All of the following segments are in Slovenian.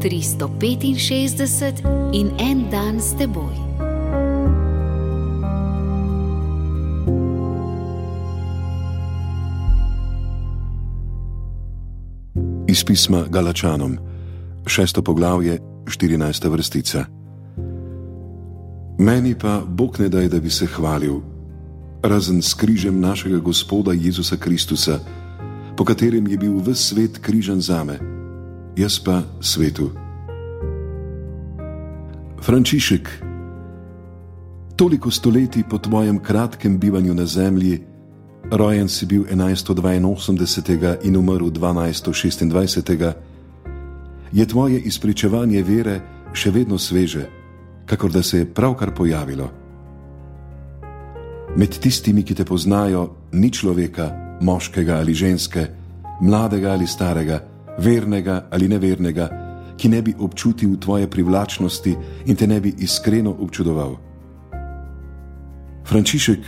365 in en dan s teboj. Iz pisma Galačanom, šesto poglavje, 14. vrstica. Meni pa Bog ne daj, da bi se hvalil, razen s križem našega Gospoda Jezusa Kristusa, po katerem je bil v svet križan za me, jaz pa svetu. Frančišek, toliko stoletij po tvojem kratkem bivanju na zemlji, rojen si bil 1182 in umrl 1226, je tvoje izpričevanje vere še vedno sveže, kakor da se je pravkar pojavilo. Med tistimi, ki te poznajo, ni človeka, moškega ali ženske, mladega ali starega, vernega ali nevernega, ki ne bi občutil tvoje privlačnosti in te ne bi iskreno občudoval. Frančišek,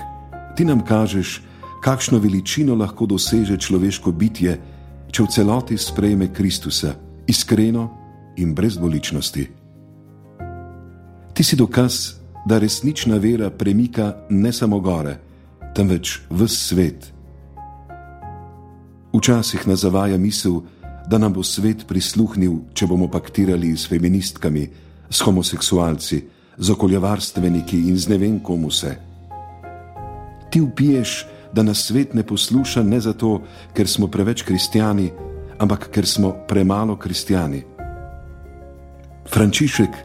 ti nam kažeš, kakšno veličino lahko doseže človeško bitje, če v celoti sprejme Kristusa, iskreno in brez dvoličnosti. Ti si dokaz, da resnična vera premika ne samo gore, temveč v svet. Včasih nas zavaja misel, da nam bo svet prisluhnil, če bomo paktirali s feministkami, s homoseksualci, z okoljevarstveniki in z ne vem komu se. Ti upiješ, da nas svet ne posluša ne zato, ker smo preveč kristijani, ampak ker smo premalo kristijani. Frančišek,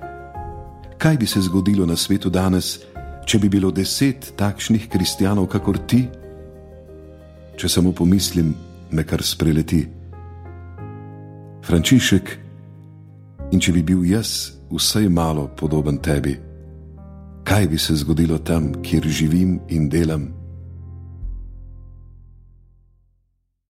kaj bi se zgodilo na svetu danes, če bi bilo deset takšnih kristijanov, kakor ti? Če samo pomislim, me kar spreleti. Frančišek, in če bi bil jaz vsaj malo podoben tebi, kaj bi se zgodilo tam, kjer živim in delam?